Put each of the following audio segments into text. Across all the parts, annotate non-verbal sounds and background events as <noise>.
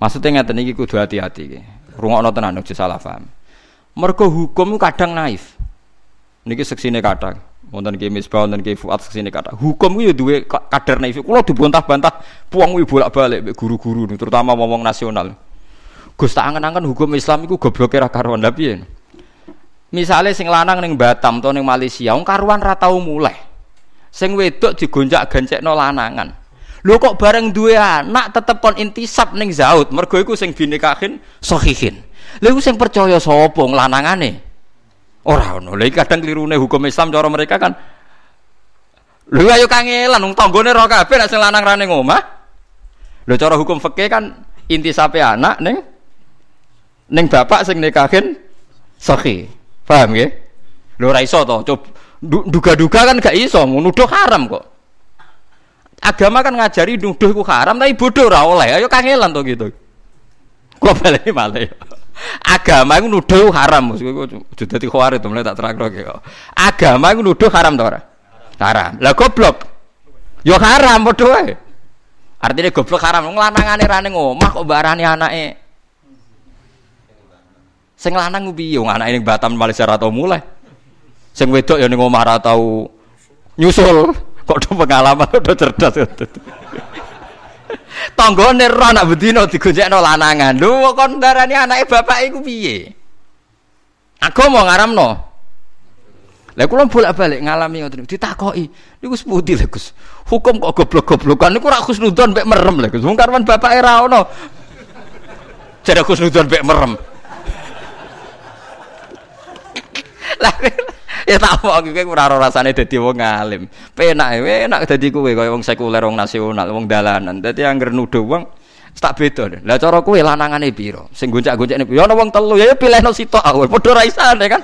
Maksudnya ngeten iki kudu hati-hati iki. Rungokno tenan aja salah paham. Mergo hukum kadang naif. Niki seksine kadang. Wonten ki Misbah wonten ki Fuad seksine kadang. Hukum ku ya duwe kadar naif. Kula dibantah-bantah puang kuwi bolak-balik guru-guru terutama ngomong nasional. Gus tak angen-angen hukum Islam iku gobloke ra karuan lha piye? Misale sing lanang ning Batam atau ning Malaysia, wong karuan ra tau mulai. Sing wedok digonjak-gancekno lanangan. Lho kok bareng duwe anak tetep kon intisab ning zaud, mergo iku sing binikahin sahihin. Lha iku sing percaya sapa lanangane? Ora ono. Lha kadang klirune hukum Islam cara mereka kan Lho ayo kangelan wong tanggane ora kabeh nek sing lanang ra ning omah. Lho cara hukum fikih kan intisape anak ning Neng bapak sing nikahin sahih. Paham ya? Lho ora iso to. Coba duga-duga kan gak iso, nuduh haram kok. Agama kan ngajari nuduh ku haram tapi bodoh ora oleh. Ayo kangelan to gitu. Kok balik malah. Agama iku nuduh haram. Maksudku dadi khawarij to mulai tak terang kok. Agama iku nuduh haram to ora? Haram. Lah goblok. Yo haram padha wae. Artinya goblok haram. Nglanangane ra ning omah kok barani anake Sing lanang ku piye? Anake ning Batam Malaysia ora tau mulai. Sing wedok ya ning omah ora tau nyusul. Kok do pengalaman do cerdas. Tanggane ro anak bedino digonjekno lanangan. Lho kon darani anake bapak iku piye? Ngaramno. Lah kula bolak-balik ngalami ngoten ditakoki. Niku seputi lho Gus. Hukum kok goblok-goblokan niku ora khusnudon mek merem lho Gus. Wong karwan bapake ra ono. Jare khusnudon mek merem. Lah ya tak apa kowe ora ora rasane dadi wong alim. Penak enak dadi kowe kaya wong sekuler wong nasional, wong dalanan. Dadi anggere nuduh wong tak beda. Lah cara kowe lanangane pira? Sing goncak-goncakne ya wong telu ya pilihno sitok aku. Padha ra isane kan.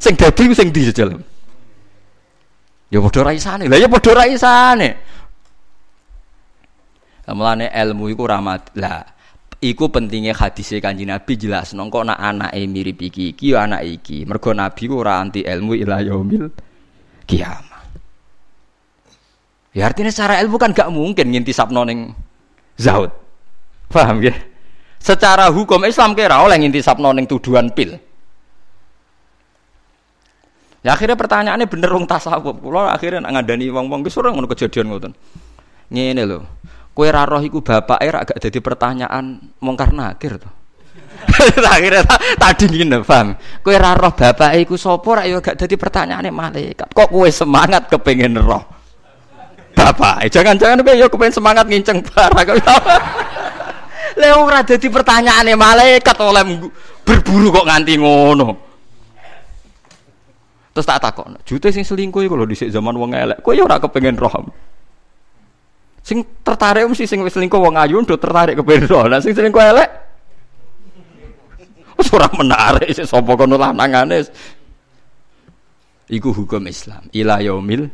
Sing dadi sing di jejel. Ya padha ra isane. Lah ya padha ra isane. Mulane ilmu iku rahmat. Lah Iku pentingnya hadisnya kanji Nabi jelas nongko nak anak mirip iki iki ya anak iki. Mergo Nabi ku ora anti ilmu ila yaumil kiamah. Ya artinya secara ilmu kan gak mungkin ngintisap noning zaud. Paham ya? Secara hukum Islam kira oleh ngintisap noning tuduhan pil. Ya akhirnya pertanyaannya bener wong tasawuf. Kulo akhirnya ngadani wong-wong wis ora ngono kejadian ngoten. Ngene lho. Kue raroh iku bapak era agak jadi pertanyaan mongkar nakir tuh. Akhirnya <laughs> tadi gini paham. Kue raroh bapak iku sopor ayo agak jadi pertanyaan malaikat. Kok kue semangat kepengen roh? Bapak, jangan-jangan kue yo kepengen semangat nginceng barang. Leo <laughs> ora jadi pertanyaan malaikat oleh berburu kok nganti ngono. Terus tak takut, jute sing selingkuh kalau di zaman wong elek, kue yo ora kepengen roh. Sing tertarik mesti sing wis selingkuh wong ayu ndo tertarik ke bendo. Lah sing selingkuh elek wis ora menarik sik sapa kono lanangane. Iku hukum Islam. Ila yaumil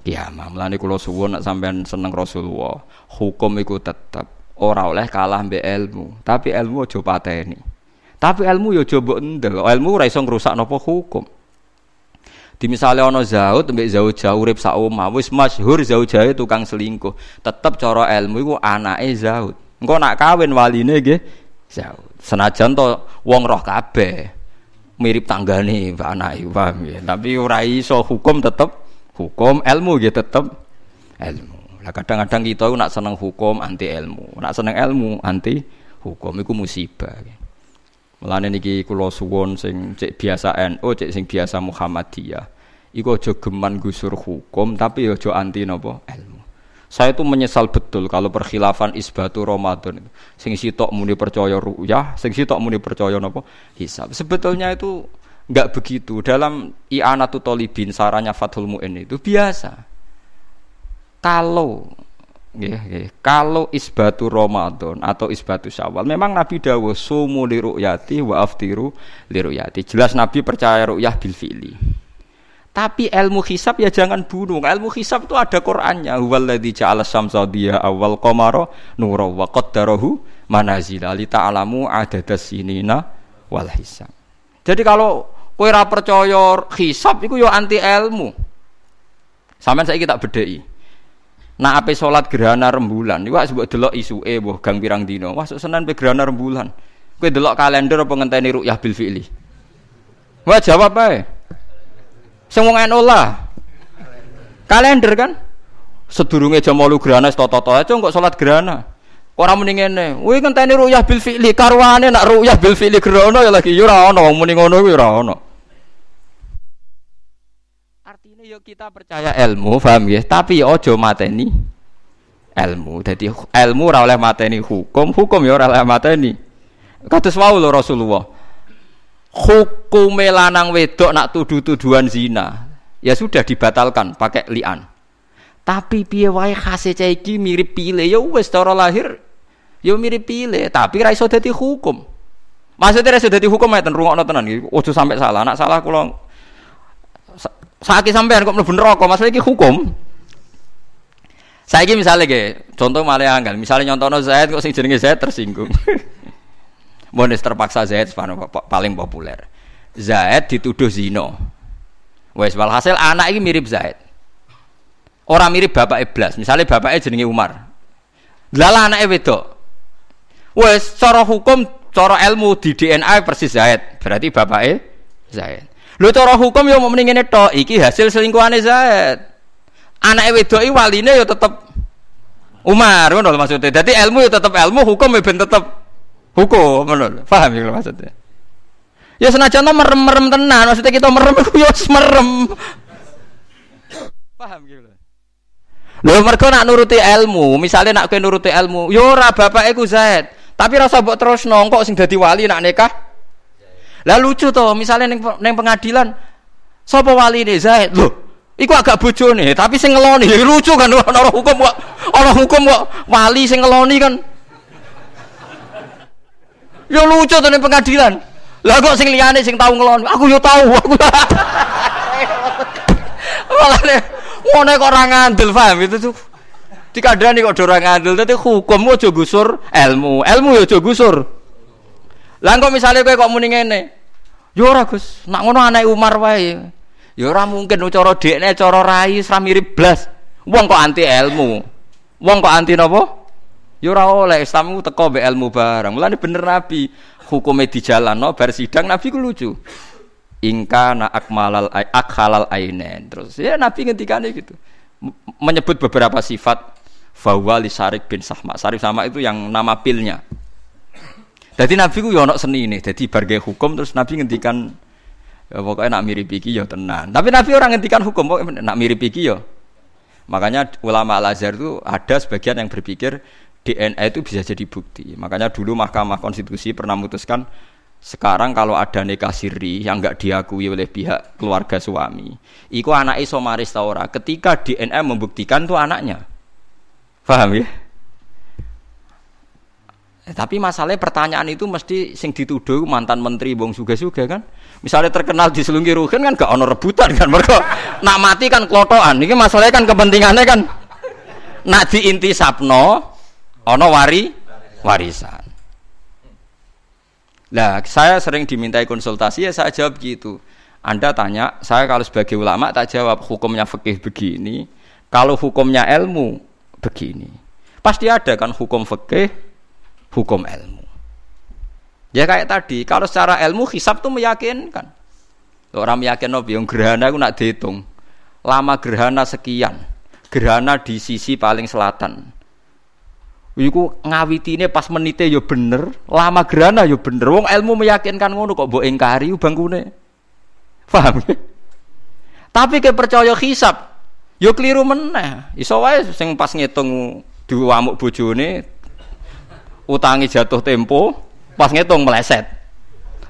kiamah. Mulane kula suwun nek sampean seneng Rasulullah, hukum iku tetep ora oleh kalah mbek ilmu, tapi ilmu aja pateni. Tapi ilmu ya aja mbok endel. Ilmu ora iso ngrusak napa hukum. Di misalnya ono zaud mbek zaud urip sak omah wis masyhur zaud jauh tukang selingkuh. Tetep cara ilmu iku anake zaud. Engko nak kawin waline nggih zaud. Senajan to wong roh kabeh mirip tanggane anake paham ya. Tapi ora iso hukum tetep hukum ilmu nggih tetep ilmu. Lah kadang-kadang kita nak seneng hukum anti ilmu, nak seneng ilmu anti hukum iku musibah. Mulane niki kula suwun sing cek biasa NU, cek sing biasa Muhammadiyah. Iku aja geman gusur hukum tapi aja anti napa ilmu. Saya itu menyesal betul kalau perkhilafan isbatu Ramadan itu. Sing sitok muni percaya ru'yah, sing sitok muni percaya napa hisab. Sebetulnya itu enggak begitu. Dalam i'anatu talibin sarannya Fathul Mu'in itu biasa. Kalau Nggih, nggih. Kalau isbatu Ramadan atau isbatu Syawal, memang Nabi dawuh sumu li ru'yati wa aftiru li ru'yati. Jelas Nabi percaya ru'yah bil fi'li. Tapi ilmu hisab ya jangan bunuh. Ilmu hisab itu ada Qur'annya. Huwallazi ja'ala syamsa diya awal qamara nura wa qaddarahu manazila li ta'lamu adadas sinina wal hisab. Jadi kalau kowe ora percaya hisab iku ya anti ilmu. Sampeyan saiki tak bedheki. Nak ape salat gerhana rembulan, iku sebut delok isuke mbah gang pirang dina. Wah Senin pe gerhana rembulan. Kowe delok kalender apa ngenteni ru'yah bil fi'li? Wah jawab ae. Sing wong lah. Kalender kan? Sedurunge jam 8 gerhana toto-toto aja kok salat gerhana. Ora muni ngene. Kuwi ngenteni ru'yah bil fi'li karwane nak ru'yah bil fi'li gerhana ya lagi ya ora ana wong muni ngono kuwi ora yo kita percaya ilmu, paham ya? Tapi ojo mateni ilmu. Jadi ilmu ora oleh mateni hukum, hukum ya ora oleh mateni. Kados wau lho Rasulullah. Hukum lanang wedok nak tuduh-tuduhan zina, ya sudah dibatalkan pakai lian. Tapi piye wae khase iki mirip pile ya wis cara lahir ya mirip pile, tapi ra iso dadi hukum. Maksudnya ra iso dadi hukum ya rungokno tenan iki. Ojo sampai salah. Nak salah kula Sakit sampean kok mlebu neraka, masalah iki hukum. Saiki misalnya ge, contoh malah anggal, misalnya nyontono Zaid kok sing jenenge Zaid tersinggung. <laughs> Monis terpaksa Zaid paling populer. Zaid dituduh zino. Wes walhasil anak ini mirip Zaid. Orang mirip bapak iblas. Misalnya bapaknya jenenge Umar. Lala anaknya wedok. Wes cara hukum, cara ilmu di DNA persis Zaid. Berarti bapaknya Zaid. Lho cara hukum yo mending ngene tok, iki hasil selingkuhane Zaid. Anake wedoki waline yo tetep Umar, lho maksudnya. Dadi ilmu yo tetep ilmu, hukum yo ben tetep hukum, lho. Paham ya maksudnya? Ya senajan merem-merem tenan, maksudnya kita merem <laughs> iku yo merem. Paham gitu. Lho mergo nak nuruti ilmu, misalnya nak kowe nuruti ilmu, yo ora bapake ku Zaid, tapi rasa mbok terus nongkok sing dadi wali nak nikah lah lucu toh, misalnya neng, neng pengadilan, sapa wali ini Zaid, loh, iku agak nih, tapi sing ngeloni, <laughs> lucu kan, <laughs> orang hukum kok, orang hukum kok wali sing ngeloni kan, ya lucu tuh pengadilan, lah kok sing liane sing tahu ngeloni, aku yo tahu, aku <laughs> malah ngono kok orang ngandel, paham itu tuh. Dikadani kok orang ngandel, tapi hukum aja gusur ilmu, ilmu yo aja gusur. Lah kok misalnya kowe kok muni ngene. Ya ora Gus, nak ngono anak Umar wae. Ya ora mungkin cara dekne cara rai ora mirip blas. Wong kok anti ilmu. Wong kok anti napa? Ya ora oleh Islam ku teko mbek ilmu barang. Mulane bener Nabi hukumnya di jalan no, sidang Nabi ku lucu. Ingka na akmalal akhalal ainen. Terus ya Nabi ngendikane gitu. Menyebut beberapa sifat Fawali Sarik bin Sahma. Sarik sama itu yang nama pilnya. Jadi Nabi ku yo seni ini, jadi bargai hukum terus Nabi ngendikan ya pokoknya nak mirip iki yo tenan. Tapi Nabi orang ngendikan hukum pokoknya nak mirip iki yo. Makanya ulama Al Azhar itu ada sebagian yang berpikir DNA itu bisa jadi bukti. Makanya dulu Mahkamah Konstitusi pernah memutuskan sekarang kalau ada nikah siri yang nggak diakui oleh pihak keluarga suami, itu anak isomaris taura. Ketika DNA membuktikan tuh anaknya, paham ya? Eh, tapi masalahnya pertanyaan itu mesti sing dituduh mantan menteri bong suga-suga kan. Misalnya terkenal di selungi rugen kan gak ono rebutan kan. Mereka nak mati kan klotoan. Ini masalahnya kan kepentingannya kan nak di inti sapno ono wari warisan. Nah, saya sering dimintai konsultasi ya saya jawab gitu. Anda tanya, saya kalau sebagai ulama tak jawab hukumnya fikih begini, kalau hukumnya ilmu begini. Pasti ada kan hukum fikih, hukum ilmu. Ya kayak tadi, kalau secara ilmu hisab tuh meyakinkan. Orang meyakin nabi yang gerhana aku nak dihitung. Lama gerhana sekian. Gerhana di sisi paling selatan. Iku ngawitine pas menite yo ya bener, lama gerhana yo ya bener. Wong ilmu meyakinkan ngono kok mbok ingkari bangkune. Paham ya? Tapi ke percaya hisab, yo keliru meneh. Iso wae sing pas ngitung diwamuk bojone utangi jatuh tempo, pas ngitung meleset.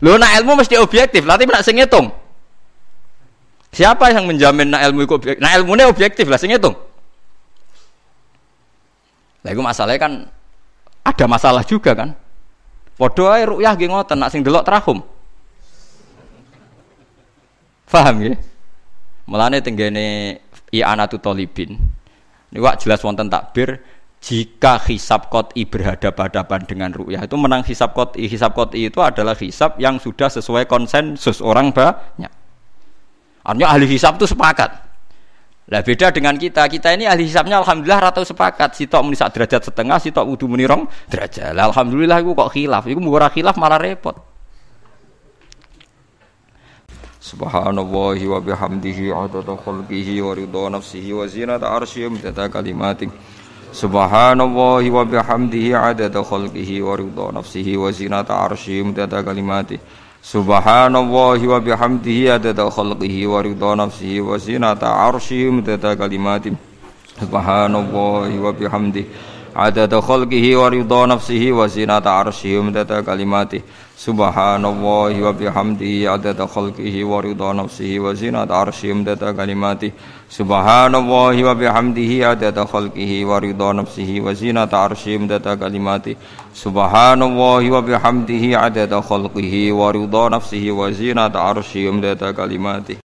Lho nak ilmu mesti objektif, tapi nak sing ngitung. Siapa yang menjamin nak ilmu itu objektif? Nah ilmunya objektif lah sing ngitung. Lah itu masalahnya kan ada masalah juga kan. Padha ae rukyah nggih ngoten nak sing delok terahum. Paham nggih? Mulane tenggene i'anatu talibin. Niku jelas wonten takbir jika hisab kot'i berhadapan-hadapan dengan ru'yah itu menang hisab kot'i hisab kot'i itu adalah hisab yang sudah sesuai konsensus orang banyak artinya ahli hisab itu sepakat Lah beda dengan kita. Kita ini ahli hisabnya alhamdulillah ratau sepakat. Sitok muni sak derajat setengah, sitok wudu muni rong derajat. Lah alhamdulillah iku kok khilaf. Iku murah khilaf malah repot. Subhanallahi wa bihamdihi adada khalqihi wa ridha nafsihi wa zinata arsyihi wa kalimatih. Subhanallahi wa bihamdihi adada khalqihi wa ridha nafsihi wa zinata arsyihi wa kalimatih. Subhanallahi wa bihamdihi adada khalqihi wa ridha nafsihi wa zinata arsyihi midada kalimati Subhanallahi wa bihamdihi adada khalqihi wa ridha nafsihi wa zinata arsyihi midada kalimati Subhanallahi wa bihamdihi adada khalqihi wa ridha nafsihi wa zinata arsyihi midada kalimati Subhanallahi wa bihamdihi adada khalqihi wa ridha nafsihi wa zinata arsyihi midada kalimati Subhanallahi wa bihamdihi adada khalqihi